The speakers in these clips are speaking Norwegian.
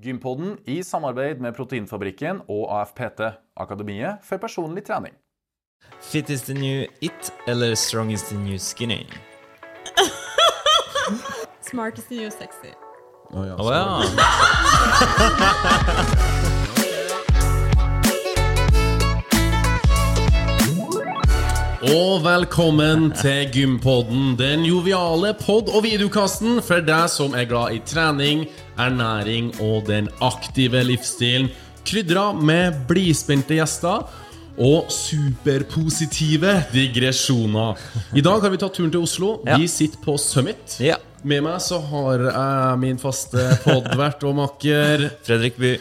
Gympodden i samarbeid med Proteinfabrikken og AFPT, Akademiet for personlig trening. Fit is the new it, eller strong is the new skinny? Smart is the new sexy. Å ja, Oh, ja. Og velkommen til Gympodden, den joviale pod- og videokasten for deg som er glad i trening, ernæring og den aktive livsstilen. Krydra med blidspente gjester og superpositive digresjoner. I dag har vi tatt turen til Oslo. Ja. Vi sitter på Summit. Ja. Med meg så har jeg min faste podvert og makker Fredrik By.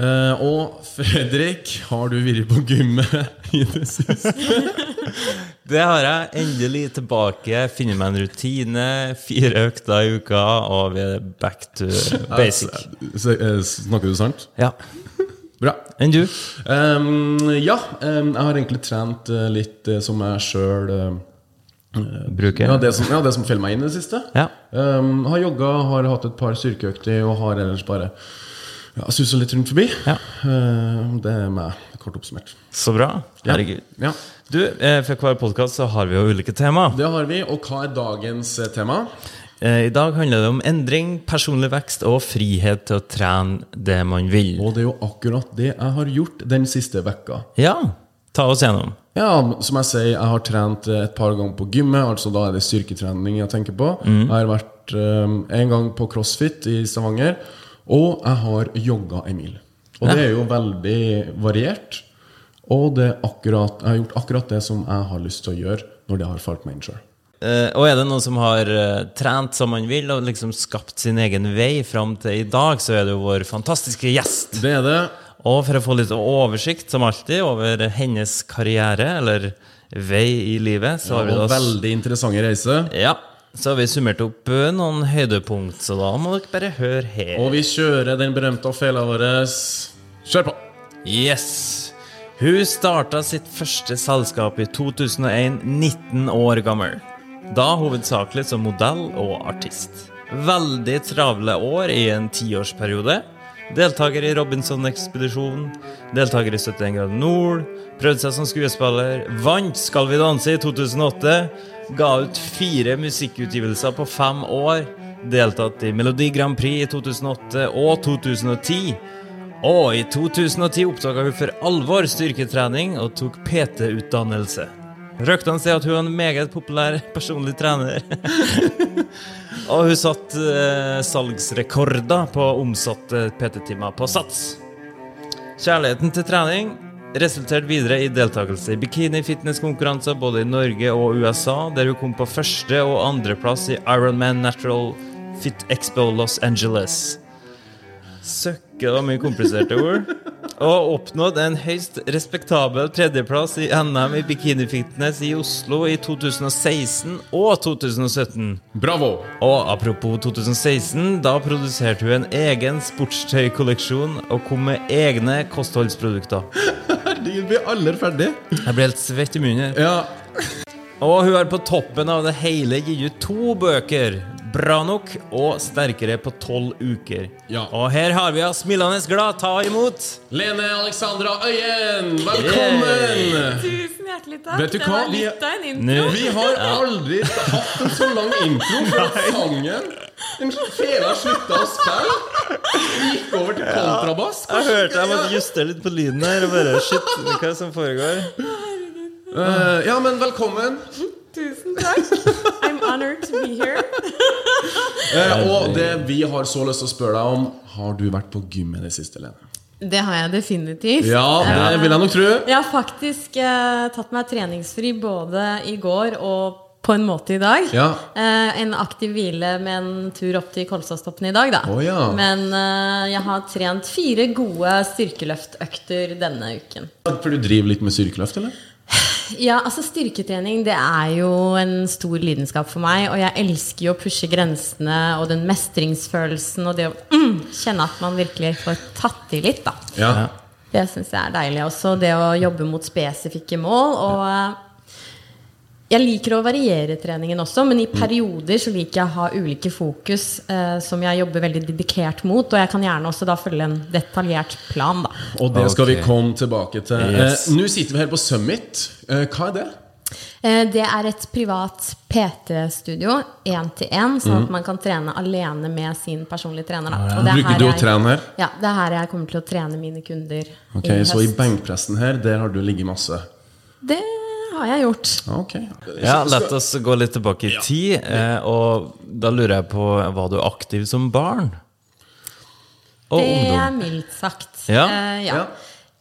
Eh, og Fredrik, har du vært på gymmet i det siste? Det har jeg endelig tilbake. Funnet meg en rutine. Fire økter i uka, og vi er back to basic. Uh, Snakker du sant? Ja. Bra. Enn du? Um, ja, um, jeg har egentlig trent uh, litt uh, som jeg sjøl Bruker? ja, det som, ja, det som faller meg inn i det siste. Ja. Um, har jogga, har hatt et par styrkeøkter og har ellers bare ja, susa litt rundt forbi. Ja. Ehm, det er meg, kort oppsummert. Så bra. Herregud. Ja, Du, eh, For hver podkast har vi jo ulike tema. Det har vi. Og hva er dagens eh, tema? Eh, I dag handler det om endring, personlig vekst og frihet til å trene det man vil. Og det er jo akkurat det jeg har gjort den siste vekka. Ja, ta oss gjennom. Ja, som jeg sier, jeg har trent eh, et par ganger på gymmet. Altså Da er det styrketrening jeg tenker på. Jeg har vært um, en gang på CrossFit i Stavanger. Og jeg har jogga en mil. Og det er jo veldig variert. Og det akkurat, jeg har gjort akkurat det som jeg har lyst til å gjøre når det har falt meg inn sjøl. Eh, og er det noen som har eh, trent som man vil, og liksom skapt sin egen vei fram til i dag, så er det jo vår fantastiske gjest. Det er det. Og for å få litt oversikt, som alltid, over hennes karriere, eller vei i livet, så har vi Og da veldig interessante reise. Ja, så har vi summert opp eh, noen høydepunkt, så da må dere bare høre her. Og vi kjører den berømte fela vår. Kjør på! Yes! Hun starta sitt første selskap i 2001, 19 år gammel. Da hovedsakelig som modell og artist. Veldig travle år i en tiårsperiode. Deltaker i Robinson-ekspedisjonen, deltaker i 71 grader nord, prøvde seg som skuespiller, vant Skal vi danse i 2008, ga ut fire musikkutgivelser på fem år, deltatt i Melodi Grand Prix i 2008 og 2010. Og i 2010 oppdaga hun for alvor styrketrening og tok PT-utdannelse. Røktene sier at hun er en meget populær personlig trener. og hun satte eh, salgsrekorder på omsatte PT-timer på Sats. Kjærligheten til trening resulterte videre i deltakelse i bikini-fitness-konkurranser både i Norge og USA, der hun kom på første- og andreplass i Ironman Natural Fit Expo Los Angeles. Søkke, det da mye kompliserte ord. Og oppnådd en høyst respektabel tredjeplass i NM i bikinifitness i Oslo i 2016 og 2017. Bravo! Og apropos 2016, da produserte hun en egen sportstøykolleksjon og kom med egne kostholdsprodukter. Herregud, vi er aldri ferdig. Jeg blir helt svett i munnen. Ja. Og hun har på toppen av det hele gitt ut to bøker. Bra nok og sterkere på tolv uker. Ja. Og her har vi oss smilende glad. Ta imot! Lene Alexandra Øyen, velkommen! Tusen hjertelig takk. Vet du Det var Vi- litt av en Nå- intro. Vi har aldri hatt en så lang intro for at sangen Den fela slutta å spille. Vi gikk over til kontrabass. Jeg hørte jeg måtte justere litt på lyden her. Og bare, shit, hva er det som foregår? Uh, ja, men velkommen. Tusen takk. I'm honored to be here. Eh, og det vi har så lyst til å spørre deg om Har du vært på gym i det siste, Lene? Det har jeg definitivt. Ja, det vil jeg nok tro. Jeg har faktisk eh, tatt meg treningsfri både i går og på en måte i dag. Ja. Eh, en aktiv hvile med en tur opp til Kolsåstoppen i dag, da. Oh, ja. Men eh, jeg har trent fire gode styrkeløftøkter denne uken. For du driver litt med styrkeløft, eller? Ja, altså Styrketrening det er jo en stor lidenskap for meg. Og jeg elsker jo å pushe grensene og den mestringsfølelsen og det å mm, kjenne at man virkelig får tatt i litt. da Ja. Det syns jeg er deilig. Også det å jobbe mot spesifikke mål. Og Jeg liker å variere treningen også, men i perioder så liker jeg å ha ulike fokus eh, som jeg jobber veldig dedikert mot. Og jeg kan gjerne også da følge en detaljert plan, da. Og det skal vi komme tilbake til. Yes. Eh, Nå sitter vi her på Summit. Eh, hva er det? Eh, det er et privat PT-studio, én til én, sånn at man kan trene alene med sin personlige trener. Da. Og det er Bruker du å trene her? Ja, det er her jeg kommer til å trene mine kunder Ok, i Så i benkpressen her, der har du ligget masse? Det har jeg gjort. Ok. Ja, La oss gå litt tilbake i tid. Eh, og da lurer jeg på Var du aktiv som barn? Og Det er mildt sagt. Ja. Uh, ja. Ja.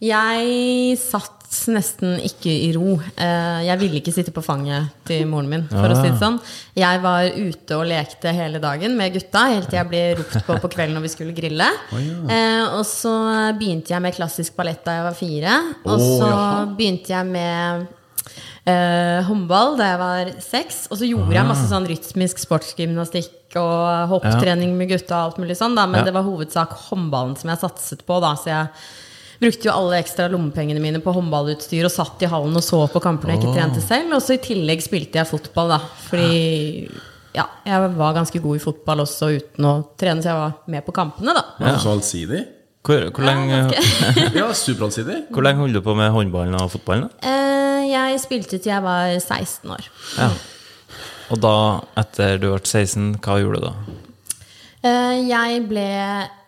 Jeg satt nesten ikke i ro. Eh, jeg ville ikke sitte på fanget til moren min, for å si det sånn. Jeg var ute og lekte hele dagen med gutta, helt til jeg ble ropt på på kvelden når vi skulle grille. eh, og så begynte jeg med klassisk ballett da jeg var fire. Og så så ja. begynte jeg med eh, håndball da jeg var seks. Og så gjorde jeg masse sånn rytmisk sportsgymnastikk og hopptrening med gutta og alt mulig sånn, da. Men Ja. det var hovedsak håndballen som jeg satset på, da. Så jeg brukte jo alle ekstra lommepengene mine på håndballutstyr og satt i hallen og så på kamper jeg ikke trente selv. Og så i tillegg spilte jeg fotball, da. Fordi ja, jeg var ganske god i fotball også uten å trene, så jeg var med på kampene, da. Ja. Så allsidig? Hvor, hvor, lenge, Ja, hvor lenge holdt du på med håndballen og fotballen? da? Eh, jeg spilte til jeg var 16 år. Ja. Og da, etter du ble 16, hva gjorde du da? Eh, jeg ble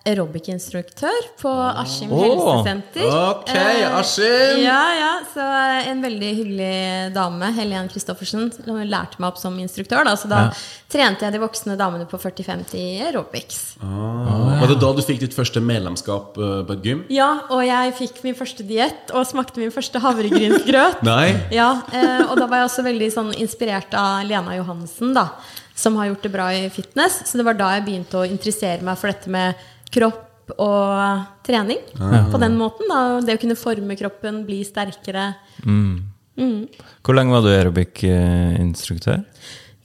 aerobic-instruktør på Askim Åh, helsesenter. Ok, Eh, Askim! Ja, ja, så en veldig hyggelig dame, Helen Christoffersen, som lærte meg opp som instruktør. Da. Så da trente jeg de voksne damene på 40-50 i aerobics. Var det da du fikk ditt første medlemskap eh, på et gym? Ja, og jeg fikk min første diett og smakte min første havregrynsgrøt. Ja, eh, og da var jeg også veldig sånn inspirert av Lena Johansen, da, som har gjort det bra i fitness. Så det var da jeg begynte å interessere meg for dette med kropp og trening. På den måten, da. Det å kunne forme kroppen, bli sterkere. Hvor lenge var du aerobic-instruktør?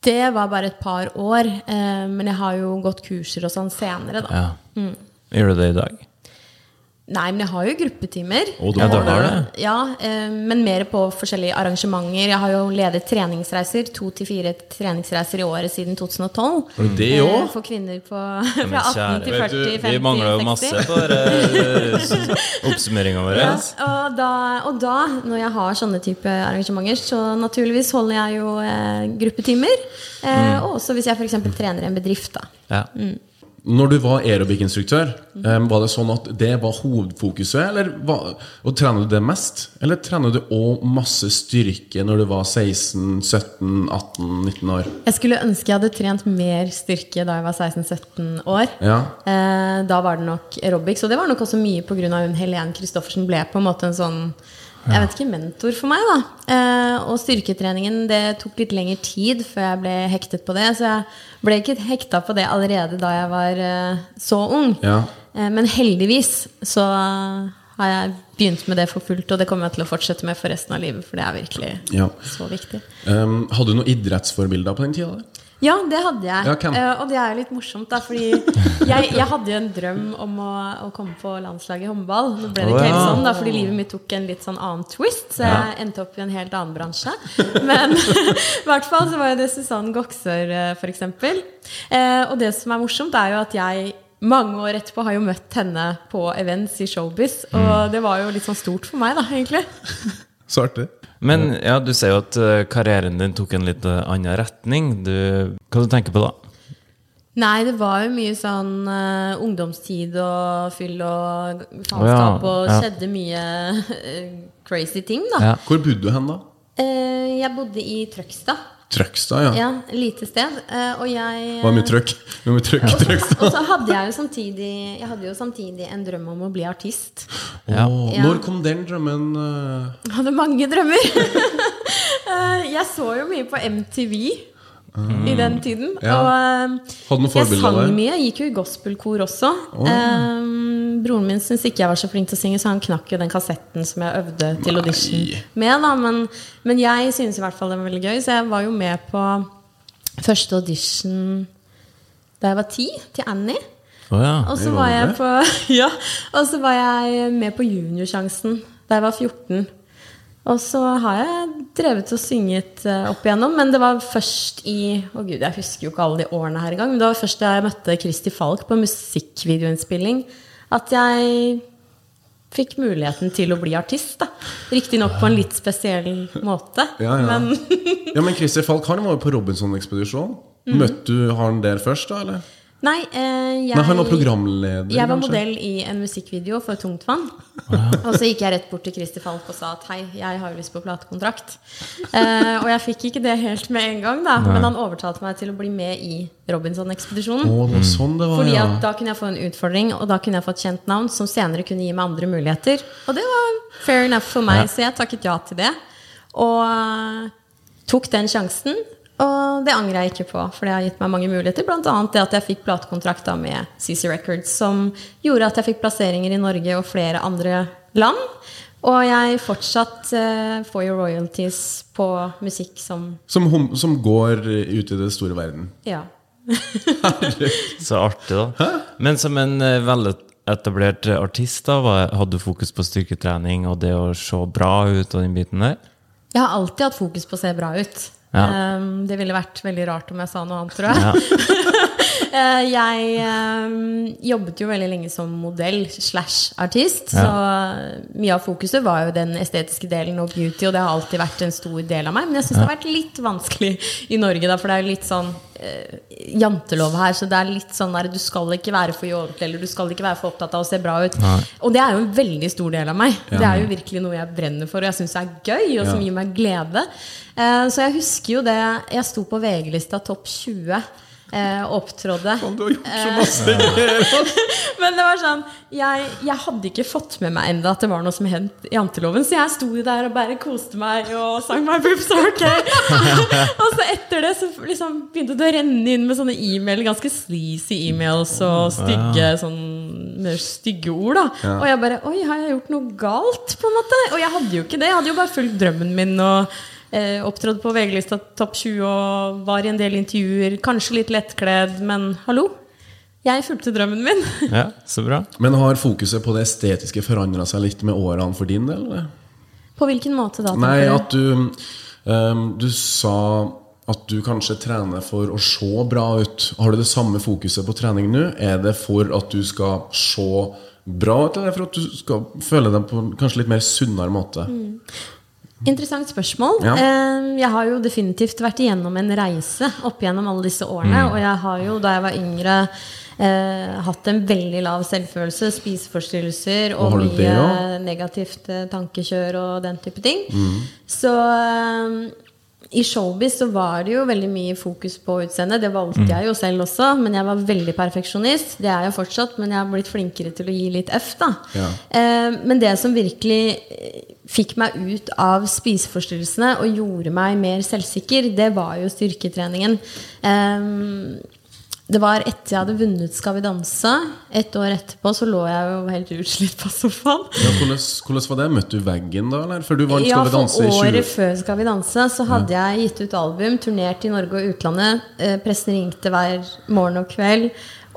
Det var bare et par år, eh, men jeg har jo gått kurser og sånn senere, da. Ja. Gjør du det i dag? Nei, men jeg har jo gruppetimer. Oh, Ja, du har det? det. Ja, eh, men mer på forskjellige arrangementer. Jeg har jo ledet treningsreiser, to til fire treningsreiser i året siden 2012. Har du det Eh, òg? For kvinner på, fra 18 til 40, 50, 60. Vi mangler jo 60. masse på uh, oppsummeringa vår. Ja, og, da, og da, når jeg har sånne type arrangementer, så naturligvis holder jeg jo eh, gruppetimer. Eh, Og også hvis jeg f.eks. trener en bedrift, da. Ja. Når du var aerobic-instruktør, eh, var det sånn at det var hovedfokuset? Eller var, og trener du det mest? Eller trener du òg masse styrke når du var 16, 17, 18, 19 år? Jeg skulle ønske jeg hadde trent mer styrke da jeg var 16-17 år. Ja. Eh, da var det nok aerobics. Og det var nok også mye pga. hun Helen Christoffersen ble på en måte en sånn jeg vet ikke, mentor for meg. da eh, Og styrketreningen det tok litt lengre tid før jeg ble hektet på det. Så jeg ble ikke hekta på det allerede da jeg var eh, så ung. Ja. Eh, men heldigvis så har jeg begynt med det for fullt, og det kommer jeg til å fortsette med for resten av livet. For det er virkelig ja. så viktig. Um, hadde du noen idrettsforbilder på den tida? Ja, det hadde jeg. Ja? Eh, og det er jo litt morsomt, da, fordi jeg, jeg hadde jo en drøm om å, å komme på landslaget i håndball. Nå ble det ikke helt sånn, da, fordi livet mitt tok en litt sånn annen twist. Så jeg endte opp i en helt annen bransje. Men i hvert fall så var jo det Susanne Goksør, eh, for eksempel. Eh, og det som er morsomt, er jo at jeg mange år etterpå har jo møtt henne på events i Showbiz. Og det var jo litt sånn stort for meg, da, egentlig. Så artig. Men ja, du sier jo at eh, karrieren din tok en litt eh, annen retning. Du, hva du tenker på da? Nei, det var jo mye sånn uh, ungdomstid og fyll og faenskap, oh, ja, og ja. skjedde mye uh, crazy ting, da. Ja. Hvor bodde du hen da? Uh, jeg bodde i Trøgstad, Trøgstad, ja. ja, lite sted. eh, og jeg Det var mye trøkk. Mye trøkk i Trøgstad. Og så hadde jeg jo samtidig Jeg hadde jo samtidig en drøm om å bli artist. Ja. Åh, Ja. Når kom den drømmen? eh? Jeg hadde mange drømmer. Eh, jeg så jo mye på MTV i den tiden. Ja. Og eh, Hadde noen jeg sang der? mye. Jeg gikk jo i gospelkor også. Eh, broren min syntes ikke jeg var så flink til å synge, så han knakk jo den kassetten som jeg øvde til Nei. audition med. Da. Men, men jeg synes i hvert fall det var veldig gøy, så jeg var jo med på første audition da jeg var ti, til Annie. Oh, ja. Og så var var jeg på Ja, og så var jeg med på Juniorsjansen da jeg var 14. Og så har jeg drevet og synget eh, opp igjennom, men det var først i Å gud, jeg husker jo ikke alle de årene her engang. Men det var først da jeg møtte Kristi Falk på musikkvideoinnspilling, at jeg fikk muligheten til å bli artist. da Riktignok på en litt spesiell måte, Ja, ja. men Ja, men Christer Falk han var jo på Robinson-ekspedisjon. Mm. Møtte du han der først, da? eller? Nei, eh, jeg Nei, han var programleder, Jeg var kanskje? modell i en musikkvideo for Tungtvann. Og så gikk jeg rett bort til Kristi Falk og sa at hei, jeg har jo lyst på platekontrakt. Eh, og jeg fikk ikke det helt med en gang, da, men han overtalte meg til å bli med i Robinson-ekspedisjonen. Oh, sånn Fordi ja. at da kunne jeg få en utfordring, og da kunne jeg få et kjent navn som senere kunne gi meg andre muligheter. Og det var fair enough for meg, så jeg takket ja til det. Og eh, tok den sjansen. Og det angrer jeg ikke på, for det har gitt meg mange muligheter. Annet det at jeg fikk platekontrakt med CC Records, som gjorde at jeg fikk plasseringer i Norge og flere andre land. Og jeg fortsatt uh, får jo royalties på musikk som Som, hum, som går ut i det store verden. Ja. Så artig, da. Men som en veldig veletablert artist, da, hadde du fokus på styrketrening og det å se bra ut og den biten der? Jeg har alltid hatt fokus på å se bra ut. Ja. Um, det ville vært veldig rart om jeg sa noe annet, tror jeg. Eh, jeg um, jobbet jo veldig lenge som modell slash artist, så mye av fokuset var jo den estetiske delen og beauty, og det har alltid vært en stor del av meg. Men jeg syns det har vært litt vanskelig i Norge, da, for det er jo litt sånn eh, jantelov her, så det er litt sånn der du skal ikke være for jålete, eller du skal ikke være for opptatt av å se bra ut. Og det er jo en veldig stor del av meg. Det er jo virkelig noe jeg brenner for, og jeg syns er gøy, og som Ja. gir meg glede. Eh, så jeg husker jo det Jeg sto på VG-lista topp 20 eh, opptrådde. opptrådde. Du har gjort så masse greier! Men det var sånn jeg, jeg hadde ikke fått med meg enda at det var noe som hendt i janteloven, så jeg sto der og bare koste meg og sang My boobs are okay. og så etter det så liksom begynte det å renne inn med sånne e-mail, ganske sleazy e-mails og stygge, sånn, mer stygge ord. da Og jeg bare Oi, har jeg gjort noe galt? på en måte Og jeg hadde jo ikke det. Jeg hadde jo bare fulgt drømmen min og eh, opptrådte på VG-lista topp 20 og var i en del intervjuer. Kanskje litt lettkledd, men hallo. Jeg fulgte drømmen min. Ja, så bra. Men har fokuset på det estetiske forandra seg litt med årene for din del? eller? På hvilken måte da? Nei, at du um, Du sa at du kanskje trener for å se bra ut. Har du det samme fokuset på trening nå? Er det for at du skal se bra ut, eller er for at du skal føle deg på en kanskje litt mer sunnere måte? Mm. Interessant spørsmål. Ja. Jeg har jo definitivt vært igjennom en reise opp gjennom alle disse årene. Mm. Og jeg har jo, da jeg var yngre, eh, hatt en veldig lav selvfølelse, spiseforstyrrelser og, Og har det mye negativt eh, tankekjør og den type ting. Mm. Så i showbiz så var det jo veldig mye fokus på utseendet. Det valgte Mm. jeg jo selv også, men jeg var veldig perfeksjonist. Det er jeg fortsatt, men jeg har blitt flinkere til å gi litt F, da. Ja. Eh, men det som virkelig eh, fikk meg ut av spiseforstyrrelsene og gjorde meg mer selvsikker, det var jo styrketreningen. Eh, det var etter jeg hadde vunnet Skal vi danse. Et år etterpå så lå jeg jo helt utslitt på sofaen. Ja, hvordan, hvordan var det? Møtte du veggen da, eller? Før du vant Ja, Skal vi danse i 20 året før Skal vi danse så hadde jeg gitt ut album, turnert i Norge og utlandet. Eh, Pressen ringte hver morgen og kveld,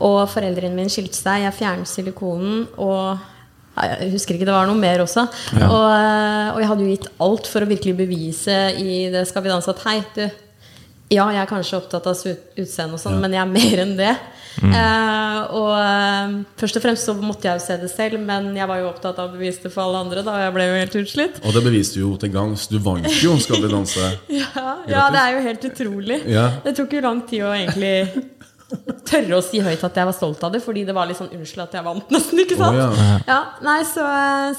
og foreldrene mine skilte seg. Jeg fjernet silikonen og ja, jeg husker ikke, det var noe mer også. Og, eh, og jeg hadde jo gitt alt for å virkelig bevise i det Skal vi danse at hei, du ja, jeg er kanskje opptatt av ut- utseende, og sånn, men jeg er mer enn det. Eh, og uh, først og fremst så måtte jeg jo se det selv, men jeg var jo opptatt av å bevise det for alle andre. da, Og jeg ble jo helt utslitt. Og det beviste du jo til gangs. Du vant jo Skal vi danse. Ja, ja, det er jo helt utrolig. Ja. Det tok jo lang tid å egentlig tørre å si høyt at jeg var stolt av det, fordi det var litt sånn unnskyld at jeg vant, nesten. ikke sant? Oh, ja. Ja, nei, så,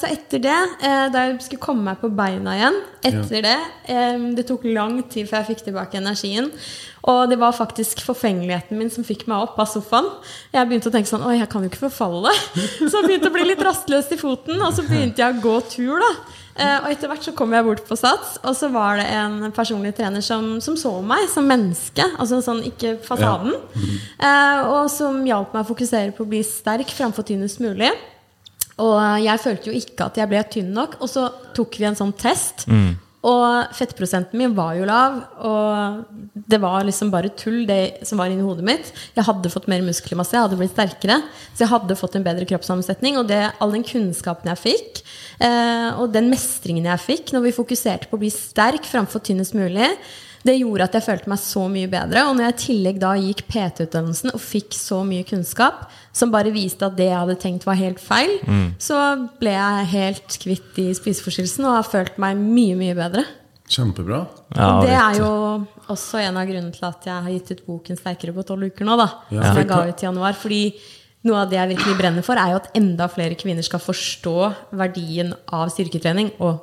så etter det, eh, da jeg skulle komme meg på beina igjen Etter det eh, Det tok lang tid før jeg fikk tilbake energien. Og det var faktisk forfengeligheten min som fikk meg opp av sofaen. Jeg begynte å tenke sånn Oi, jeg kan jo ikke forfalle. Så jeg begynte å bli litt rastløs i foten, og så begynte jeg å gå tur, da. Eh, og etter hvert så kom jeg bort på Sats, og så var det en personlig trener som, som så meg som menneske. Altså sånn ikke fasaden. Eh, og som hjalp meg å fokusere på å bli sterk framfor tynnest mulig. Og jeg følte jo ikke at jeg ble tynn nok. Og så tok vi en sånn test. Og fettprosenten min var jo lav, og det var liksom bare tull, det som var inni hodet mitt. Jeg hadde fått mer muskelmasse, jeg hadde blitt sterkere, så jeg hadde fått en bedre kroppssammensetning. Og det, all den kunnskapen jeg fikk, eh, og den mestringen jeg fikk når vi fokuserte på å bli sterk framfor tynnest mulig, det gjorde at jeg følte meg så mye bedre. Og når jeg i tillegg da gikk PT-utdannelsen og fikk så mye kunnskap som bare viste at det jeg hadde tenkt var helt feil, så ble jeg helt kvitt de spiseforstyrrelsene og har følt meg mye, mye bedre. Kjempebra. Ja, og det er jo også en av grunnene til at jeg har gitt ut boken 'Sterkere på tolv uker' nå. da Ja. Som jeg ga ut i januar. Fordi noe av det jeg virkelig brenner for, er jo at enda flere kvinner skal forstå verdien av styrketrening. Og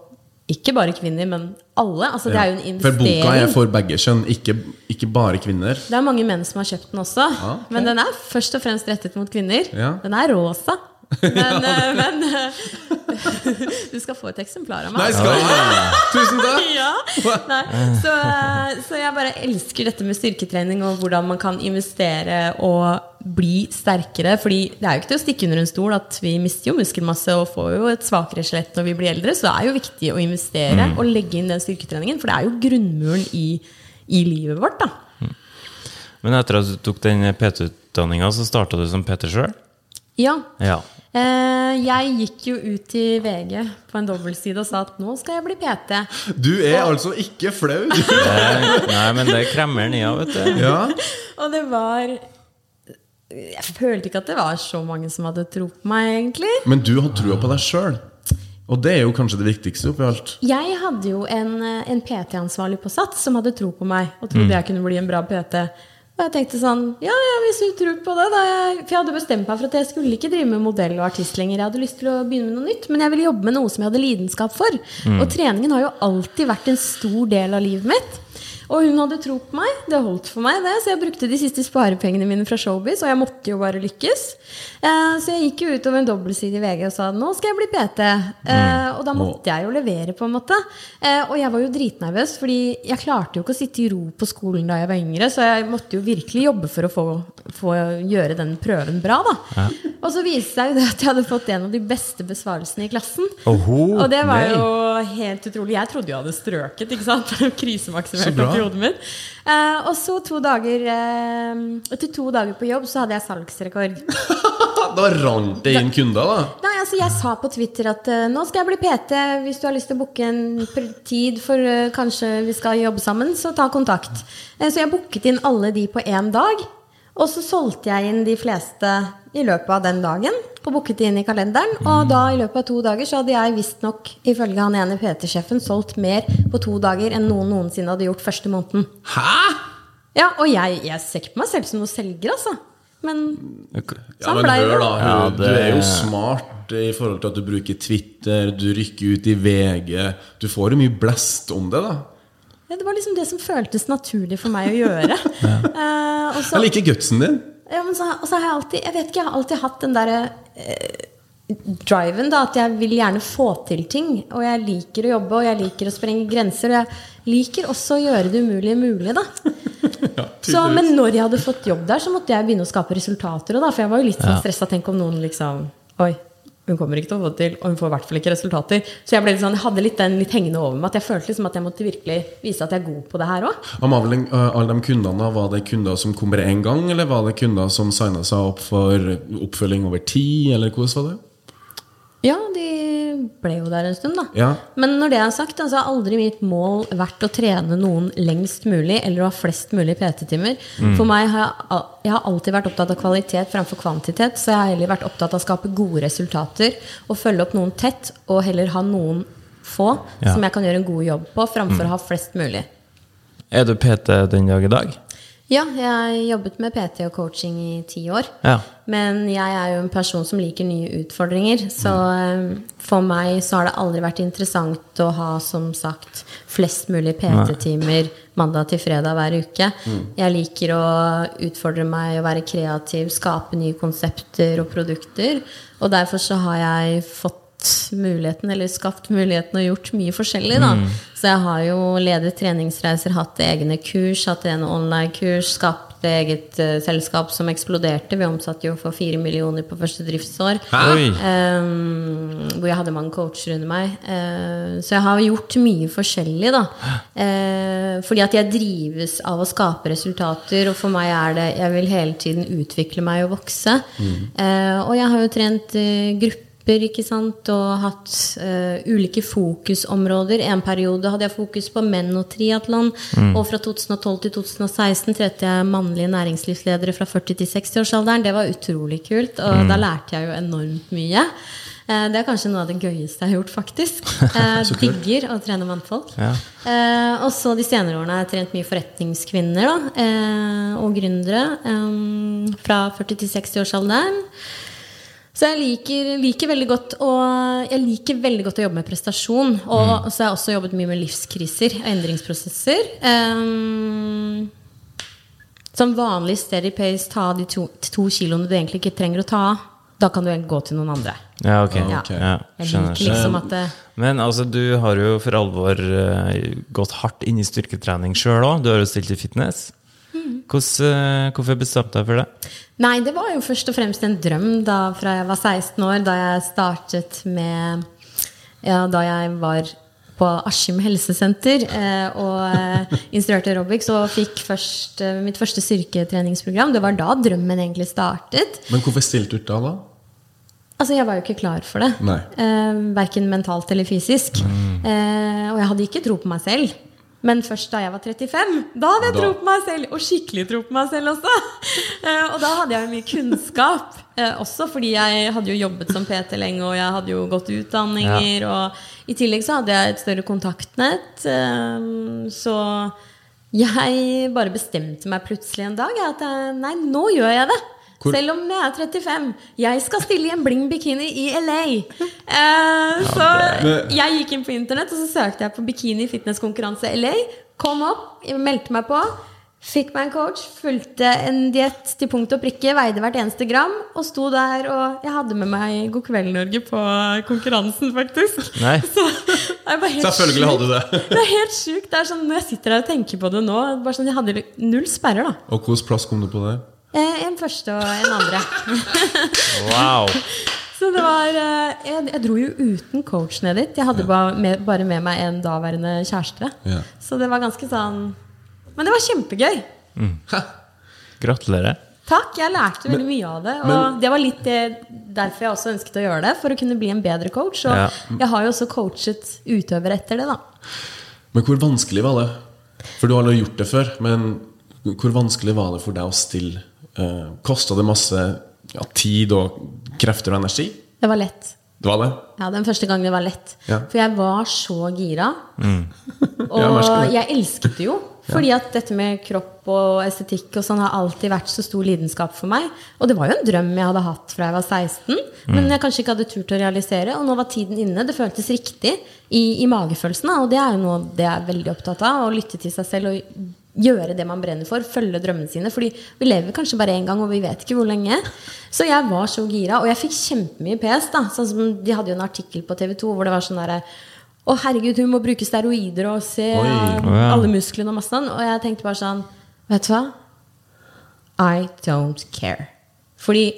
ikke bare kvinner, men alle. Altså, det er jo en For investering. boka er for begge kjønn, ikke, ikke bare kvinner. Det er mange menn som har kjøpt den også. Ja, okay. Men den er først og fremst rettet mot kvinner. Ja. Den er rosa. Men, eh, men eh, du skal få et eksemplar av meg. Nei, skal jeg? Tusen takk! Ja. Nei. Så, så jeg bare elsker dette med styrketrening og hvordan man kan investere og bli sterkere. Fordi det er jo ikke til å stikke under en stol at vi mister jo muskelmasse og får jo et svakere skjelett når vi blir eldre. Så det er jo viktig å investere og legge inn den styrketreningen, for det er jo grunnmuren i, i livet vårt. da Men etter at du tok den PT-utdanninga, så starta du som PT sjøl? Ja. Ja. Eh, jeg gikk jo ut i VG på en dobbeltside og sa at nå skal jeg bli PT. Du er altså ikke flau. Nei, men det kremmer den i av, vet du. Ja. Og det var Jeg følte ikke at det var så mange som hadde tro på meg, egentlig. Men du har trua på deg sjøl. Og det er jo kanskje det viktigste oppi alt. Jeg hadde jo en, eh, en PT-ansvarlig på SATS som hadde tro på meg og trodde jeg kunne bli en bra PT. Og jeg tenkte sånn Ja, ja, hvis du tror på det, da jeg, For jeg hadde bestemt meg for at jeg skulle ikke drive med modell og artist lenger. Jeg hadde lyst til å begynne med noe nytt, men jeg ville jobbe med noe som jeg hadde lidenskap for. Og treningen har jo alltid vært en stor del av livet mitt. Og hun hadde tro på meg. Det holdt for meg, det. Så jeg brukte de siste sparepengene mine fra Showbiz, og jeg måtte jo bare lykkes. Eh, så jeg gikk jo utover en dobbeltside i VG og sa nå skal jeg bli PT. Eh, og da måtte jeg jo levere, på en måte. Eh, og jeg var jo dritnervøs, fordi jeg klarte jo ikke å sitte i ro på skolen da jeg var yngre, så jeg måtte jo virkelig jobbe for å få, få gjøre den prøven bra, da. Og så viste seg jo det at jeg hadde fått en av de beste besvarelsene i klassen. Oho, Og det var nei. jo helt utrolig. Jeg trodde jeg hadde strøket. ikke sant? Krisemaksimert oppi hodet mitt. Uh, og så to dager uh, Etter to dager på jobb så hadde jeg salgsrekord. Da rant det inn kunder, da. Nei, altså Jeg sa på Twitter at uh, nå skal jeg bli PT. Hvis du har lyst til å booke en tid for uh, kanskje vi skal jobbe sammen, så ta kontakt. Uh, så jeg booket inn alle de på én dag. Og så solgte jeg inn de fleste i løpet av den dagen. Og booket de inn i kalenderen. Og da i løpet av to dager så hadde jeg visstnok, ifølge han ene PT-sjefen, solgt mer på to dager enn noen noensinne hadde gjort første måneden. Hæ?! Ja, Og jeg, jeg ser ikke på meg selv som noen selger, altså. Men Ja, Sånn men hør det. da, Ja, det- du er jo smart i forhold til at du bruker Twitter, du rykker ut i VG. Du får jo mye blest om det, da. Ja, det var liksom det som føltes naturlig for meg å gjøre. Og så, Jeg liker gutsen din. ja, men så, og så har jeg alltid Jeg vet ikke, jeg har alltid hatt den derre uh, driven, da. At jeg vil gjerne få til ting. Og jeg liker å jobbe, og jeg liker å sprenge grenser. Og jeg liker også å gjøre det umulige mulig, da. Så, men når jeg hadde fått jobb der, så måtte jeg begynne å skape resultater. Da, for jeg var jo litt sånn stressa. Tenk om noen liksom Oi, hun kommer ikke til å få det til, og hun får i hvert fall ikke resultater. Så jeg litt sånn, jeg hadde litt den litt hengende over meg. At jeg følte liksom at jeg måtte virkelig vise at jeg er god på det her òg. Alle, alle de kundene, var det kunder som kom bare én gang, eller var det kunder som signa seg opp for oppfølging over tid, eller hvordan var det? Ja, de ble jo der en stund, da. Ja. Men når det er sagt, da, så har aldri mitt mål vært å trene noen lengst mulig, eller å ha flest mulig PT-timer. For meg har jeg, jeg har alltid vært opptatt av kvalitet framfor kvantitet. Så jeg har heller vært opptatt av å skape gode resultater og følge opp noen tett, og heller ha noen få Ja. som jeg kan gjøre en god jobb på, framfor å ha flest mulig. Er du PT den dag i dag? Ja, jeg har jobbet med PT og coaching i ti år. Ja. Men jeg er jo en person som liker nye utfordringer. Så eh, for meg så har det aldri vært interessant å ha, som sagt, flest mulig PT-timer mandag til fredag hver uke. Jeg liker å utfordre meg å være kreativ, skape nye konsepter og produkter. Og derfor så har jeg fått muligheten, eller skapt muligheten og gjort mye forskjellig. Da. Så jeg har jo ledet treningsreiser, hatt egne kurs, hatt en online-kurs, skapt eget uh, selskap som eksploderte. Vi omsatte jo for fire millioner på første driftsår. Eh, hvor jeg hadde mange coacher under meg. Uh, så jeg har gjort mye forskjellig, da. Uh, fordi at jeg drives av å skape resultater, og for meg er det Jeg vil hele tiden utvikle meg og vokse. Eh, og jeg har jo trent uh, grupper, ikke sant, og hatt uh, ulike fokusområder. En periode hadde jeg fokus på menn og triatlon. Og fra 2012 til 2016 trente jeg mannlige næringslivsledere fra 40 til 60-årsalderen. Det var utrolig kult, og da lærte jeg jo enormt mye. Eh, Det er kanskje noe av det gøyeste jeg har gjort, faktisk. Jeg digger å trene mannfolk. Ja. Eh, og så de senere årene har jeg trent mye forretningskvinner da, eh, og gründere. eh, fra 40 til 60-årsalderen. Så jeg liker, liker veldig godt å, jeg liker veldig godt å jobbe med prestasjon. Og så har jeg også jobbet mye med livskriser og endringsprosesser. Um, som vanlig steady pace, ta de to, to kiloene du egentlig ikke trenger å ta av. Da kan du gå til noen andre. Ja, ok. Ja. Ja, Jeg skjønner. liksom det, Men altså, du har jo for alvor eh, gått hardt inn i styrketrening sjøl òg. Du har jo stilt i fitness. Hvordan, eh, hvorfor bestemte du deg for det? Nei, det var jo først og fremst en drøm da fra jeg var 16 år, da jeg startet med Ja, da jeg var på Askim helsesenter eh, og eh, instruerte aerobics og fikk først, eh, mitt første styrketreningsprogram. Det var da drømmen egentlig startet. Men hvorfor stilte du ut da, da? Altså, jeg var jo ikke klar for det. Nei. Eh, verken mentalt eller fysisk. Eh, og jeg hadde ikke tro på meg selv. Men først da jeg var 35, da hadde jeg Da- tro på meg selv. Og skikkelig tro på meg selv også. Eh, og da hadde jeg jo mye kunnskap. Eh, også fordi jeg hadde jo jobbet som PT lenge, og jeg hadde jo gått utdanninger. Og i tillegg så hadde jeg et større kontaktnett. Eh, så jeg bare bestemte meg plutselig en dag at nei, nå gjør jeg det. Hvor- Selv om jeg er 35. Jeg skal stille i en bling bikini i LA. Eh, så jeg gikk inn på internett og så søkte jeg på bikini fitnesskonkurranse LA. Kom opp, meldte meg på. Fikk meg en coach, fulgte en diett til punkt og prikke, veide hvert eneste gram. Og sto der, og jeg hadde med meg God kveld, Norge på konkurransen, faktisk. Nei. Så Selvfølgelig hadde du det. Det er helt sjukt. Sånn, når jeg sitter her og tenker på det nå bare sånn, Jeg hadde null sperrer, da. Og hvilken plass kom du på det? Eh, en første og en andre. Wow! Så det var eh, jeg, jeg dro jo uten coach ned dit. Jeg hadde bare, med, bare med meg en daværende kjæreste. Ja. Så det var ganske sånn Men det var kjempegøy. Gratulerer. Takk. Jeg lærte veldig mye av det. Og men- det var litt det, derfor jeg også ønsket å gjøre det. For å kunne bli en bedre coach. Og Ja. jeg har jo også coachet utøvere etter det, da. Men hvor vanskelig var det? For du har jo gjort det før, men hvor vanskelig var det for deg å stille? Uh, Kosta det masse ja, tid og krefter og energi? Det var lett. Det var det? Ja, Den første gangen det var lett. Ja. For jeg var så gira. Og Ja, jeg elsket det jo. Fordi at dette med kropp og estetikk og sånn har alltid vært så stor lidenskap for meg. Og det var jo en drøm jeg hadde hatt fra jeg var 16, men jeg kanskje ikke hadde turt å realisere. Og nå var tiden inne. Det føltes riktig i, i magefølelsen. Og det er jo noe det jeg er veldig opptatt av. Å lytte til seg selv og gjøre det man brenner for. Følge drømmene sine. Fordi vi lever kanskje bare én gang, og vi vet ikke hvor lenge. Så jeg var så gira. Og jeg fikk kjempemye pes. da, sånn som De hadde jo en artikkel på TV 2 hvor det var sånn derre å, herregud, hun må bruke steroider og se Oi. ja. alle musklene og masse sånn. Og jeg tenkte bare sånn Vet du hva? I don't care. Fordi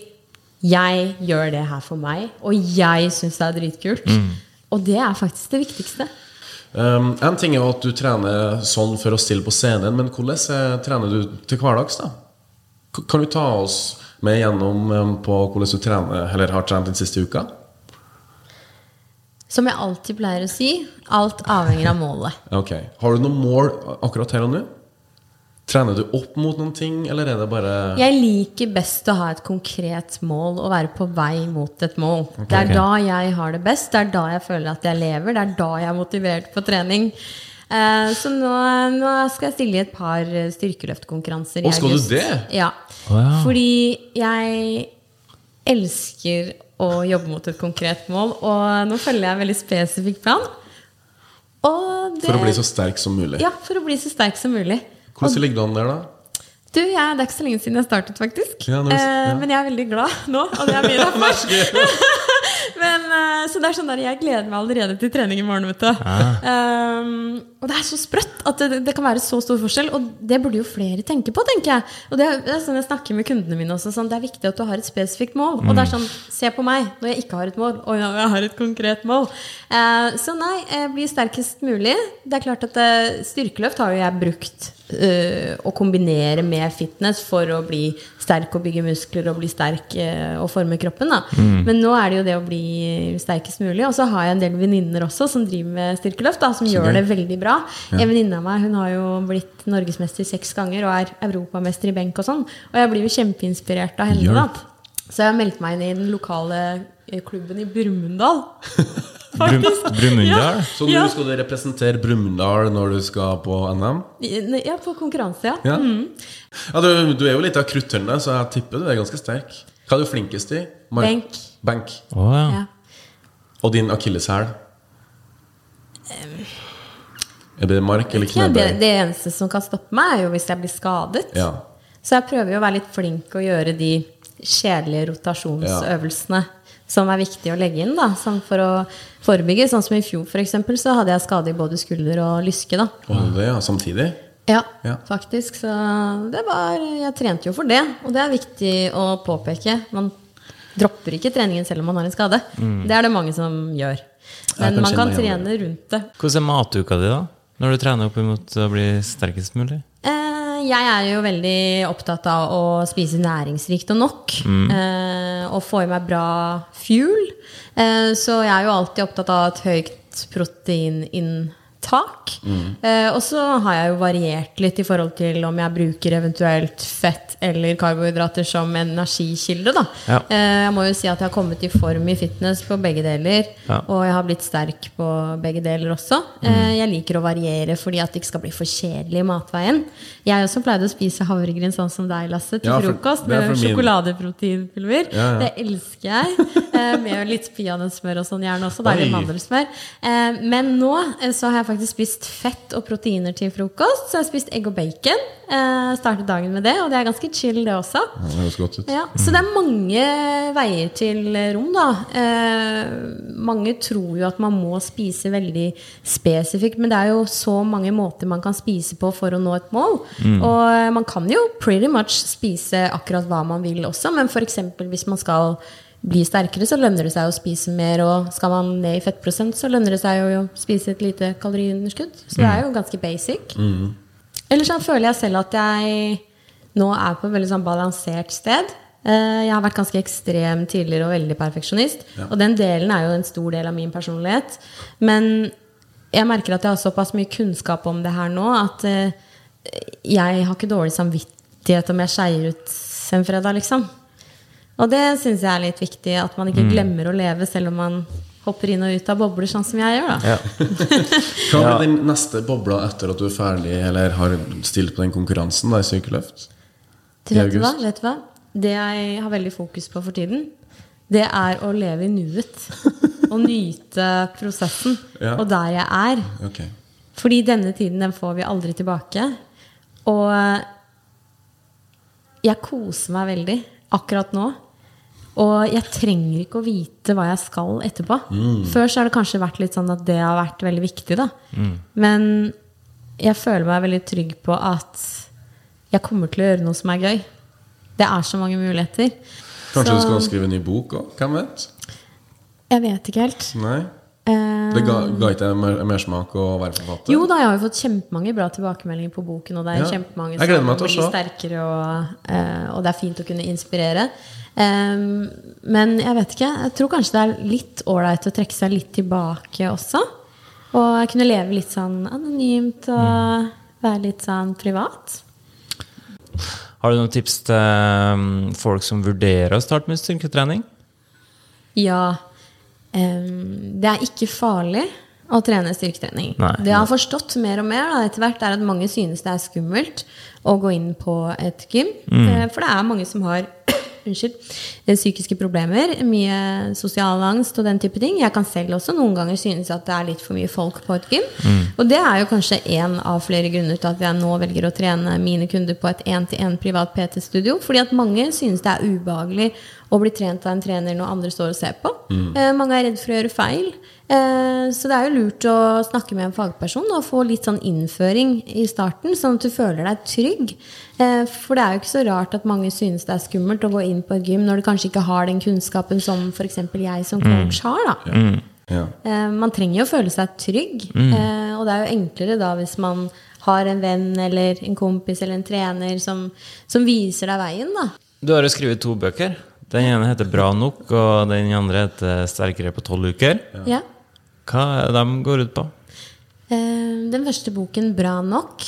jeg gjør det her for meg, og jeg syns det er dritkult. Og det er faktisk det viktigste. Um, en ting er jo at du trener sånn for å stille på scenen, men hvordan trener du til hverdags? da? Kan du ta oss med gjennom um, på hvordan du trener, eller har trent den siste uka? Som jeg alltid pleier å si, alt avhenger av målet. Ok, Har du noen mål akkurat her og nå? Trener du opp mot noen ting, eller er det bare Jeg liker best å ha et konkret mål og være på vei mot et mål. Det er da jeg har det best. Det er da jeg føler at jeg lever. Det er da jeg er motivert på trening. Eh, så nå, nå skal jeg stille i et par styrkeløftkonkurranser. i Å, skal du det? Ja. Oh, ja. Fordi jeg elsker å jobbe mot et konkret mål, og nå følger jeg en veldig spesifikk plan. Og det, For å bli så sterk som mulig? Ja, for å bli så sterk som mulig. Hvordan ligger du an der, da? Du, jeg, Det er ikke så lenge siden jeg startet, faktisk. Ja, nå, eh, ja. Men jeg er veldig glad nå, og det er mye derfor. Men, eh, så det er sånn der, jeg gleder meg allerede til trening i morgen. vet du. Um, og det er så sprøtt at det, det kan være så stor forskjell. Og det burde jo flere tenke på, tenker jeg. Og det er, det er sånn jeg snakker med kundene mine også. Sånn, det er viktig at du har et spesifikt mål. Og det er sånn, se på meg når jeg ikke har et mål. Og når jeg har et konkret mål. Uh, så nei, eh, bli sterkest mulig. Det er klart at uh, styrkeløft har jo jeg brukt eh, å kombinere med fitness for å bli sterk og bygge muskler og bli sterk uh, og forme kroppen. Da. Men nå er det jo det å bli sterkest mulig. Og så har jeg en del venninner også som driver med styrkeløft, da, som gjør det. det veldig bra. En venninne av meg hun har jo blitt norgesmester seks ganger og er europamester i benk og sånn. Og jeg blir jo kjempeinspirert av henne. Da. Så jeg har meldt meg inn i den lokale klubben i Brumunddal. Brumunddal? Ja. Så nå Ja. skal du representere Brumunddal når du skal på NM? Ja, på konkurranse, ja. Ja, ja du, du er jo litt av krutterne, så jeg tipper du er ganske sterk. Hva er du flinkest i? Mark- Benk. Benk. Oh, ja. ja. Og din akilleshæl? Er det mark eller Ja, det, knebøy? det eneste som kan stoppe meg, er jo hvis jeg blir skadet. Ja. Så jeg prøver jo å være litt flink og gjøre de kjedelige rotasjonsøvelsene som er viktig å legge inn da, for å forebygge. Sånn som i fjor, for eksempel, så hadde jeg skade i både skulder og lyske. da. Og det, ja, samtidig? Ja, Ja. faktisk. Så det var Jeg trente jo for det, og det er viktig å påpeke. Man dropper ikke treningen selv om man har en skade. Det er det mange som gjør. Men kan man kan trene rundt det. Hvordan er matuka di, da? Når du trener opp imot å bli sterkest mulig? Eh, jeg er jo veldig opptatt av å spise næringsrikt og nok. Eh, og få i meg bra fuel. Eh, så jeg er jo alltid opptatt av et høyt proteininntak. Eh, og så har jeg jo variert litt i forhold til om jeg bruker eventuelt fett eller karbohydrater som energikilde. Da. Ja. Eh, jeg må jo si at jeg har kommet i form i fitness på begge deler. Ja. Og jeg har blitt sterk på begge deler også. Mm. Eh, Jeg liker å variere fordi at det ikke skal bli for kjedelig i matveien. Jeg også pleide å spise havregryn sånn som deg, Lasse, til Ja, for- frokost. er Med sjokoladeproteinpulver. Det elsker jeg. Eh, Med litt peanøttsmør og sånn gjerne også. Deilig Oi. mandelsmør. Eh, Men nå eh, så har jeg faktisk spist fett og proteiner til frokost. Så jeg har spist egg og bacon. Eh, Startet dagen med det, og det er ganske chill, det også. Ja, det godt ut. Ja, så det er mange veier til rom, da. Eh, mange tror jo at man må spise veldig spesifikt, men det er jo så mange måter man kan spise på for å nå et mål. Og eh, man kan jo pretty much spise akkurat hva man vil også, men f.eks. hvis man skal bli sterkere, så lønner det seg å spise mer, og skal man ned i fettprosent, så lønner det seg å spise et lite kaloriunderskudd. Så det er jo ganske basic. Ellers så føler jeg selv at jeg nå er på et veldig sånn balansert sted. Eh, Jeg har vært ganske ekstrem tidligere og veldig perfeksjonist. Og den delen er jo en stor del av min personlighet. Men jeg merker at jeg har såpass mye kunnskap om det her nå at eh, jeg har ikke dårlig samvittighet om jeg skeier ut en fredag, liksom. Og det syns jeg er litt viktig. At man ikke glemmer å leve selv om man hopper inn og ut av bobler, sånn som jeg gjør. da. Hva blir den neste bobla etter at du er ferdig eller har stilt på den konkurransen da, i sykelløft? Du I vet, du hva? vet du hva? Det jeg har veldig fokus på for tiden, det er å leve i nuet. Og nyte prosessen. Ja. Og der jeg er. Okay. Fordi denne tiden den får vi aldri tilbake. Og jeg koser meg veldig akkurat nå. Og jeg trenger ikke å vite hva jeg skal etterpå. Før så har det kanskje vært litt sånn at det har vært veldig viktig. da Men jeg føler meg veldig trygg på at jeg kommer til å gjøre noe som er gøy. Det er så mange muligheter. Kanskje Så- du skal skrive en ny bok òg? Hvem vet? Jeg vet ikke helt. Nei? Eh, Det ga, ga ikke deg mer, mersmak å være forfatter? Jo da, jeg har jo fått kjempemange bra tilbakemeldinger på boken, og det er Ja. kjempemange som blir sterkere, og, uh, og det er fint å kunne inspirere. Um, men jeg vet ikke. Jeg tror kanskje det er litt ålreit å trekke seg litt tilbake også. Og kunne leve litt sånn anonymt og være litt sånn privat. Har du noen tips til folk som vurderer å starte med styrketrening? Ja. Em, det er ikke farlig å trene styrketrening. Nei. det jeg har forstått mer og mer da, etter hvert, er at mange synes det er skummelt å gå inn på et gym. Mm. For det er mange som har unnskyld, eh, psykiske problemer, mye sosial angst og den type ting. Jeg kan selv også noen ganger synes at det er litt for mye folk på et gym. Og det er jo kanskje en av flere grunner til at jeg nå velger å trene mine kunder på et én-til-én privat PT-studio. Fordi at mange synes det er ubehagelig å blir trent av en trener når andre står og ser på. Eh, mange er redd for å gjøre feil. Eh, så det er jo lurt å snakke med en fagperson og få litt sånn innføring i starten, sånn at du føler deg trygg. Eh, for det er jo ikke så rart at mange synes det er skummelt å gå inn på et gym når du kanskje ikke har den kunnskapen som f.eks. jeg som coach har. da. Ja. Eh, man trenger jo å føle seg trygg. mm. og det er jo enklere da hvis man har en venn eller en kompis eller en trener som, som viser deg veien. da. Du har jo skrevet to bøker. Den ene heter Bra nok, og den andre heter Sterkere på tolv uker. Ja. Hva er de går ut på? Eh, Den første boken, 'Bra nok',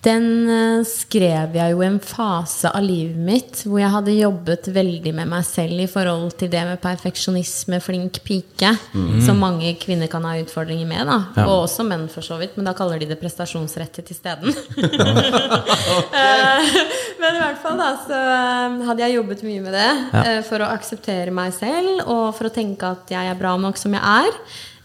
den eh, skrev jeg jo i en fase av livet mitt hvor jeg hadde jobbet veldig med meg selv i forhold til det med perfeksjonisme, flink pike, som mange kvinner kan ha utfordringer med. da Og også menn, for så vidt, men da kaller de det prestasjonsrettet isteden. Eh, men i hvert fall da så eh, hadde jeg jobbet mye med det ja. for å akseptere meg selv og for å tenke at jeg er bra nok som jeg er.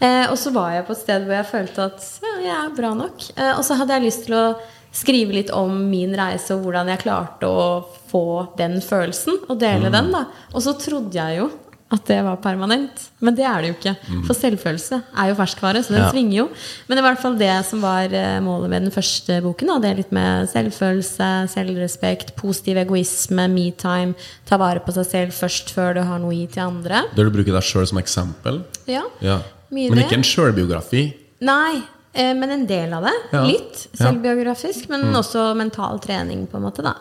Eh, og så var jeg på et sted hvor jeg følte at ja, jeg er bra nok. Eh, og så hadde jeg lyst til å skrive litt om min reise og hvordan jeg klarte å få den følelsen og dele den. da Og så trodde jeg jo at det var permanent. Men det er det jo ikke. For selvfølelse er jo ferskvare, så den Ja. svinger jo. Men det var i hvert fall det som var eh, målet med den første boken. Da. Det er litt med selvfølelse, selvrespekt, positiv egoisme, me-time. Ta vare på seg selv først før du har noe å gi til andre. Der du bruker deg sjøl som eksempel. Ja, Ja. Men ikke en sjølbiografi. Nei, men en del av det. Ja. Litt selvbiografisk, men også mental trening, på en måte. da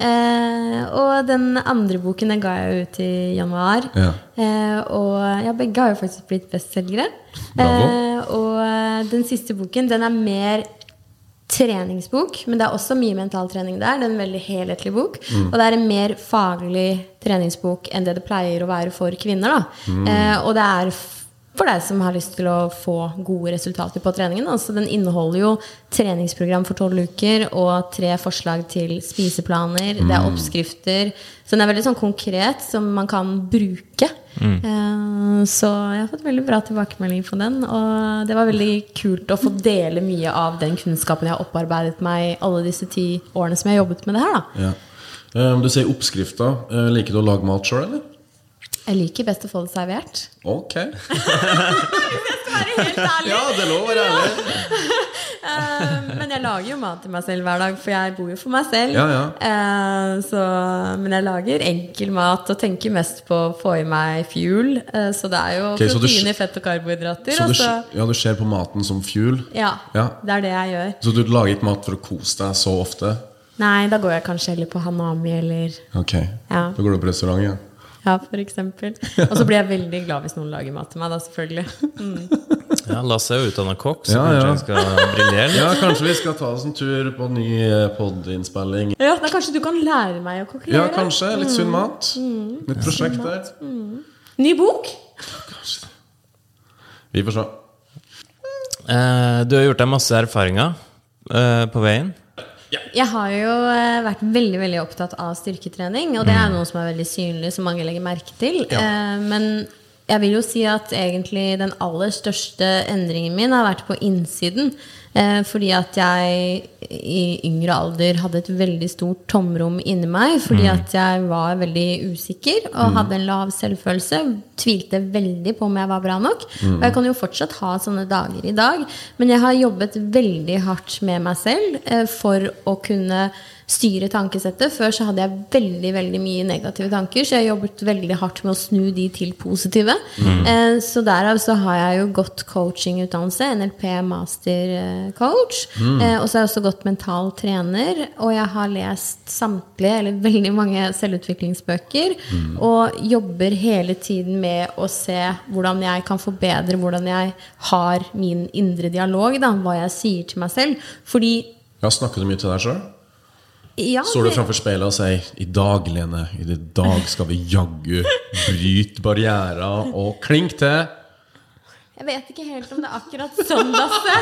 eh, Og den andre boken den ga jeg ut i januar. Ja. Eh, og ja, begge har jo faktisk blitt bestselgere. Eh, og eh, den siste boken, den er mer treningsbok, men det er også mye mentaltrening der. Det er en veldig helhetlig bok. Og det er en mer faglig treningsbok enn det det pleier å være for kvinner. Da. Eh, og det er for deg som har lyst til å få gode resultater på treningen. Altså, den inneholder jo treningsprogram for tolv uker og tre forslag til spiseplaner. Det er oppskrifter. Så den er veldig sånn konkret, som man kan bruke. Eh, så jeg har fått veldig bra tilbakemelding på den. Og det var veldig kult å få dele mye av den kunnskapen jeg har opparbeidet meg alle disse ti årene som jeg har jobbet med det her. da. Ja. Um, Du sier oppskrifter. Uh, Liker du å lage mat sjøl, eller? Jeg liker best å få det servert. Ok. Være helt ærlig. Ja, det lov å være ærlig. Eh, men jeg lager jo mat til meg selv hver dag, for jeg bor jo for meg selv. Ja, ja. Eh, så, men jeg lager enkel mat og tenker mest på å få i meg fuel. Eh, så det er jo okay, proteiner, fett og karbohydrater. Så du, og ja, du ser på maten som fuel? ja, Ja. det er det jeg gjør. Så du lager ikke mat for å kose deg så ofte? Nei, da går jeg kanskje heller på Hanami eller Ok. Ja. Da går du på restaurant igjen? ja, for eksempel. Og så blir jeg veldig glad hvis noen lager mat til meg, da, selvfølgelig. Ja, Lasse er jo utdanna kokk, så Ja, kanskje ja. han skal briljere. Ja, kanskje vi skal ta oss en tur på ny eh, pod-innspilling. Ja, da kanskje du kan lære meg å kokkelere? Ja, kanskje. Litt sunn mat. Nytt prosjekt der. Ny bok? Vi får se. Eh, du har gjort deg masse erfaringer eh, på veien. Jeg har jo eh, vært veldig veldig opptatt av styrketrening, og det er noe som er veldig synlig, som mange legger merke til. Ja. Men jeg vil jo si at egentlig den aller største endringen min har vært på innsiden. Eh, fordi at jeg i yngre alder hadde et veldig stort tomrom inni meg. Fordi at jeg var veldig usikker og hadde en lav selvfølelse. Tvilte veldig på om jeg var bra nok. Og jeg kan jo fortsatt ha sånne dager i dag. Men jeg har jobbet veldig hardt med meg selv eh, for å kunne styre tankesettet. Før så hadde jeg veldig veldig mye negative tanker, så jeg har jobbet veldig hardt med å snu de til positive. Eh, så derav så har jeg jo godt coachingutdannelse, NLP mastercoach. Eh, og så har jeg også gått mental trener, og jeg har lest samtlige, eller veldig mange selvutviklingsbøker, og jobber hele tiden med å se hvordan jeg kan forbedre hvordan jeg har min indre dialog, da, hva jeg sier til meg selv. Fordi Ja, Snakker du mye til deg sjøl? ja, Står du det- framfor speilet og sier 'I dag, Lene, i dag skal vi jaggu bryte barrierer og klink til'? Jeg vet ikke helt om det er akkurat sånn, Lasse.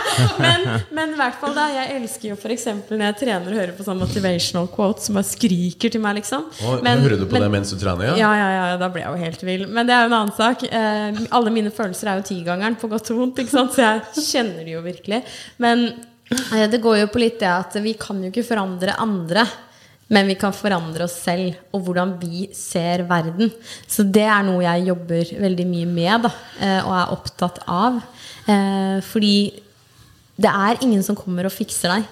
Men, men i hvert fall da, jeg elsker jo f.eks. når jeg trener og hører på sånn motivational quotes som bare skriker til meg, liksom. Og, Men- hører du på men- det mens du trener? Ja? Ja, ja, ja, da blir jeg jo helt vill. Men det er jo en annen sak. Eh, alle mine følelser er jo tigangeren på godt og vondt, ikke sant? så jeg kjenner det jo virkelig. Men eh, det går jo på litt det at vi kan jo ikke forandre andre. Men vi kan forandre oss selv og hvordan vi ser verden. Så det er noe jeg jobber veldig mye med da, eh, og er opptatt av. Eh, fordi det er ingen som kommer og fikser deg.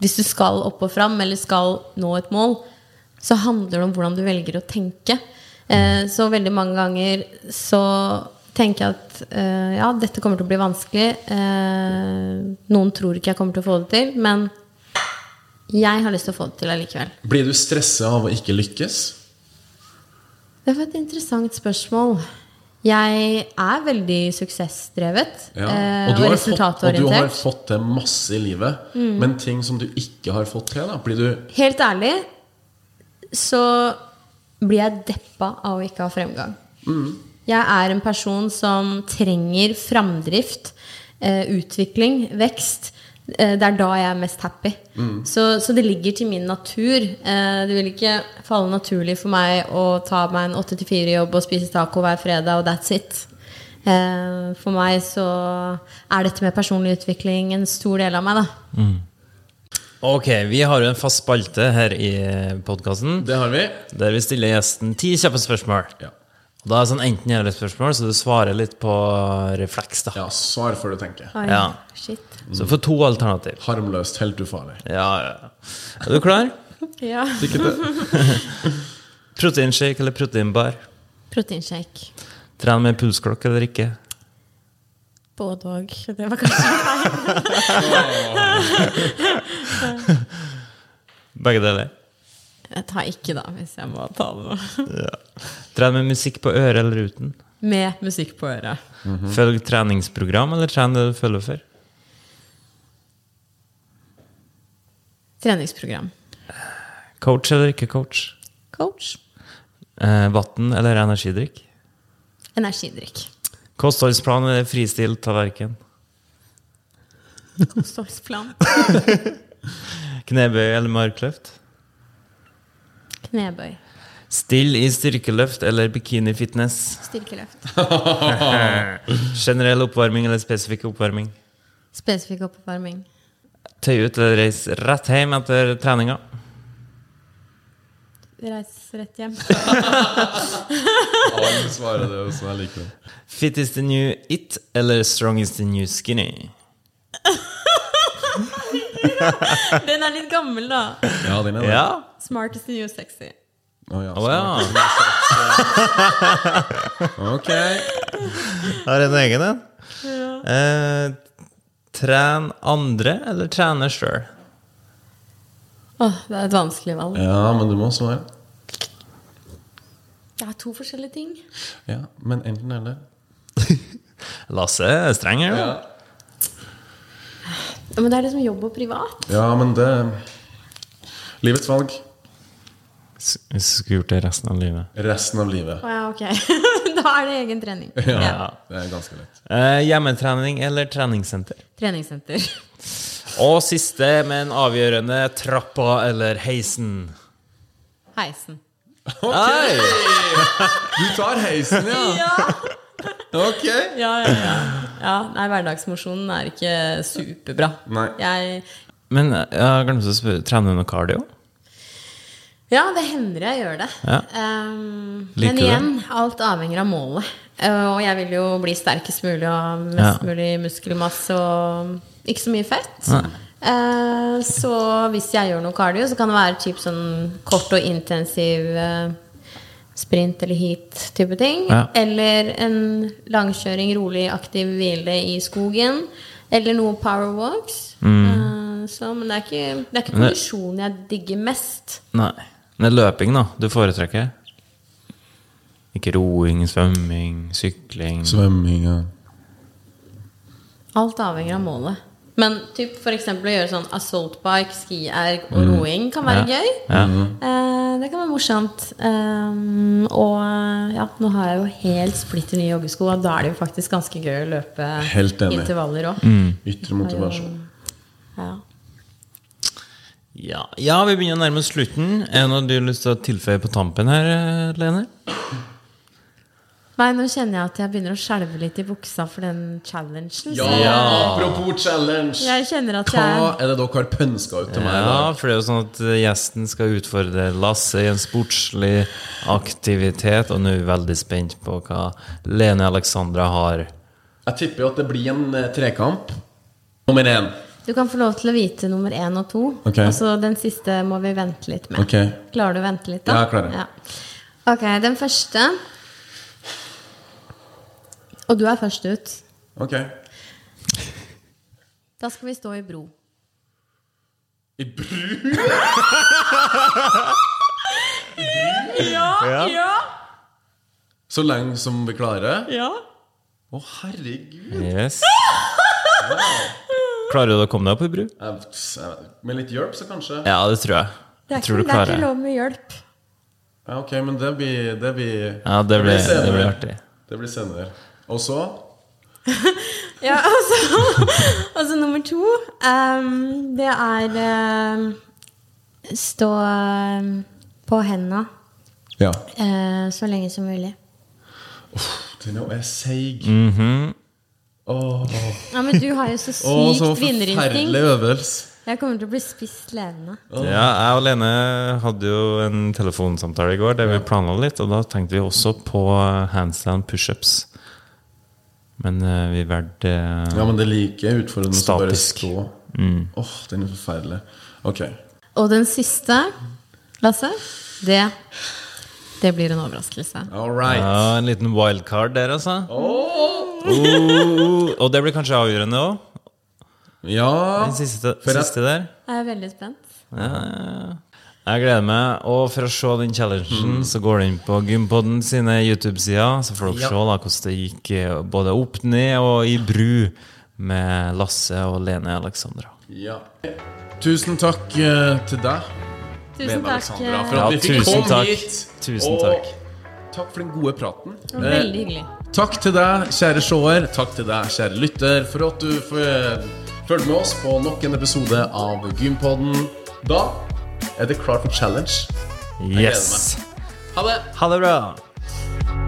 Hvis du skal opp og fram eller skal nå et mål, så handler det om hvordan du velger å tenke. Eh, så veldig mange ganger så tenker jeg at ja, dette kommer til å bli vanskelig. Noen tror ikke jeg kommer til å få det til, men jeg har lyst til å få det til allikevel. Blir du stressa av å ikke lykkes? Det var et interessant spørsmål. Jeg er veldig suksessdrevet Ja. eh, Og, du og fått, og du har fått til masse i livet. Mm. Men ting som du ikke har fått til, da? Blir du Helt ærlig så blir jeg deppa av å ikke ha fremgang. Jeg er en person som trenger framdrift, eh, utvikling, vekst. Eh, det er da jeg er mest happy. Så, så det ligger til min natur. Eh, det vil ikke falle naturlig for meg å ta meg en 8-4-jobb og spise taco hver fredag, og that's it. Eh, for meg så er dette med personlig utvikling en stor del av meg, da. Ok, vi har jo en fast spalte her i podkasten Det har vi. der vi stiller gjesten ti kjappe spørsmål. Ja. Og da er det sånn enten-eller-spørsmål, så du svarer litt på refleks. da ja svar før du tenker. Oi, Ja. shit. Så får to alternativ. Harmløst, helt ufarlig. Ja, ja. Er du klar? Ja. Lykke til. Proteinshake eller proteinbar? Proteinshake. Tren med pulsklokke eller ikke? Både òg. Det var kanskje feil. Begge deler. Jeg tar ikke, da, hvis jeg må ta det. Tren med musikk på øret eller uten? Med musikk på øret. Følg treningsprogram eller tren det du følger for? Treningsprogram. Coach eller ikke coach? Coach. Eh, Vann eller energidrikk? Energidrikk. Kostholdsplan eller fristilt tallerken? Kostholdsplan. Knebøy eller markløft? Knebøy. Still i styrkeløft eller bikinifitness? Styrkeløft. Generell oppvarming eller spesifikk oppvarming? Spesifikk oppvarming. Tøy ut eller reise rett hjem etter treninga? Reise rett hjem. Alle svarer det, så jeg liker det. Fit is the new it eller strong is the new skinny? Den er litt gammel, da. Ja, den er det. Ja. Smart is the new sexy. Å, ja, Oh, ja. Ok. Har en egen en. Eh, tren andre eller trene sjøl? Åh, det er et vanskelig valg. Ja, men du må svare. Det er to forskjellige ting. Ja, men enten eller. Lasse er streng her. Ja. Ja, Men det er liksom jobb og privat. ja, men det Livets valg. Hvis du skulle gjort det resten av livet. Resten av livet. Oh, ja, ok. da er det egen trening. Ja, Ja. Det er ganske lett. Eh, hjemmetrening eller treningssenter? Treningssenter. Og siste, men avgjørende, trappa eller heisen? Heisen. Ok! Du tar heisen, ja? Ja, Ok. ja, ja. ja. ja nei, hverdagsmosjonen er ikke superbra. Nei. Jeg Men eh, jeg glemte å spørre, trener du noe cardio? Ja, det hender jeg gjør det. Ja. Um, men igjen, det? alt avhenger av målet. Uh, og jeg vil jo bli sterkest mulig og mest Ja. mulig muskelmasse og ikke så mye fett. Uh, så hvis jeg gjør noe cardio, så kan det være typ sånn kort og intensiv uh, sprint eller heat-type ting. Ja. Eller en langkjøring, rolig, aktiv hvile i skogen. Eller noe power walks. Uh, så, men det er ikke, det er ikke Mm. Men det- kondisjon jeg digger mest. Nei. Men løping, da, du foretrekker? Ikke roing, svømming, sykling Svømming, ja. Alt avhenger av målet. Men typ, for eksempel å gjøre sånn assault bike, skierg og roing kan være Mm. Ja. gøy. Ja. Eh, det kan være morsomt. Um, og ja, nå har jeg jo helt splitter nye joggesko, og da er det jo faktisk ganske gøy å løpe intervaller òg. Mm. Ytre motivasjon. Ja. Ja. ja, vi begynner å nærme oss slutten. Er det noe du har lyst til å tilføye på tampen her, Lene? Nei, nå kjenner jeg at jeg begynner å skjelve litt i buksa for den challengen. Ja, Ja, apropos challenge. Jeg kjenner at Hva jeg er det dere har pønska ut til meg? Ja, for det er jo sånn at eh, gjesten skal utfordre Lasse i en sportslig aktivitet, og nå er vi veldig spent på hva Lene Alexandra har. Jeg tipper jo at det blir en eh, trekamp. Nummer én. Du kan få lov til å vite nummer én og to. Okay. Og så den siste må vi vente litt med. Okay. Klarer du å vente litt, da? Ja, jeg klarer. Ja. Ok, den første Og du er først ut. Ok. Da skal vi stå i bro. I bru? Ja, ja, Så lenge som vi klarer? ja. Å, herregud. Yes. Klarer du å komme deg opp i bru? Med litt hjelp, så kanskje? Ja, det tror jeg. Det er, Jeg tror ikke, du det er ikke lov med hjelp. Ja, ok, men det blir Det blir, Ja, det blir, det senere. blir artig. Det blir senere. Og så? Ja, altså, altså nummer to um, Det er um, stå um, på henda Ja. uh, så lenge som mulig. Den er jo seig. Mhm. Åh, Ja, Men du har jo så sykt Åh, så vinnerinstinkt. øvelse. Jeg kommer til å bli spist levende. Ja, jeg og Lene hadde jo en telefonsamtale i går der vi planla litt, og da tenkte vi også på handstand pushups. Men uh, vi valgte uh, Ja, men det liker jeg utfordrende å bare stå. Åh, Mm. Åh, den er forferdelig. Ok. Og den siste, Lasse, det, det blir en overraskelse. All right. ja, en liten wildcard der, altså. Oh, og det blir kanskje avgjørende òg. Ja. Den siste, siste der. Jeg er veldig spent. Ja, ja. Jeg gleder meg. Og for å se den challengen, så går du inn på Gympodden sine YouTube-sider. Så får dere Ja. se da hvordan det gikk eh, både opp, ned og i bru med Lasse og Lene Alexandra. ja. Tusen takk uh, til deg, Tusen takk. Alexandra, for eh, at Ja, vi fikk tusen komme takk. hit. Tusen Og takk. Takk for den gode praten. det var Eh, Veldig hyggelig. Takk til deg, kjære seer. Takk til deg, kjære lytter, for at du følger med oss på nok en episode av Gympodden. Da er det klart for challenge. Yes. Ha det! Ha det bra.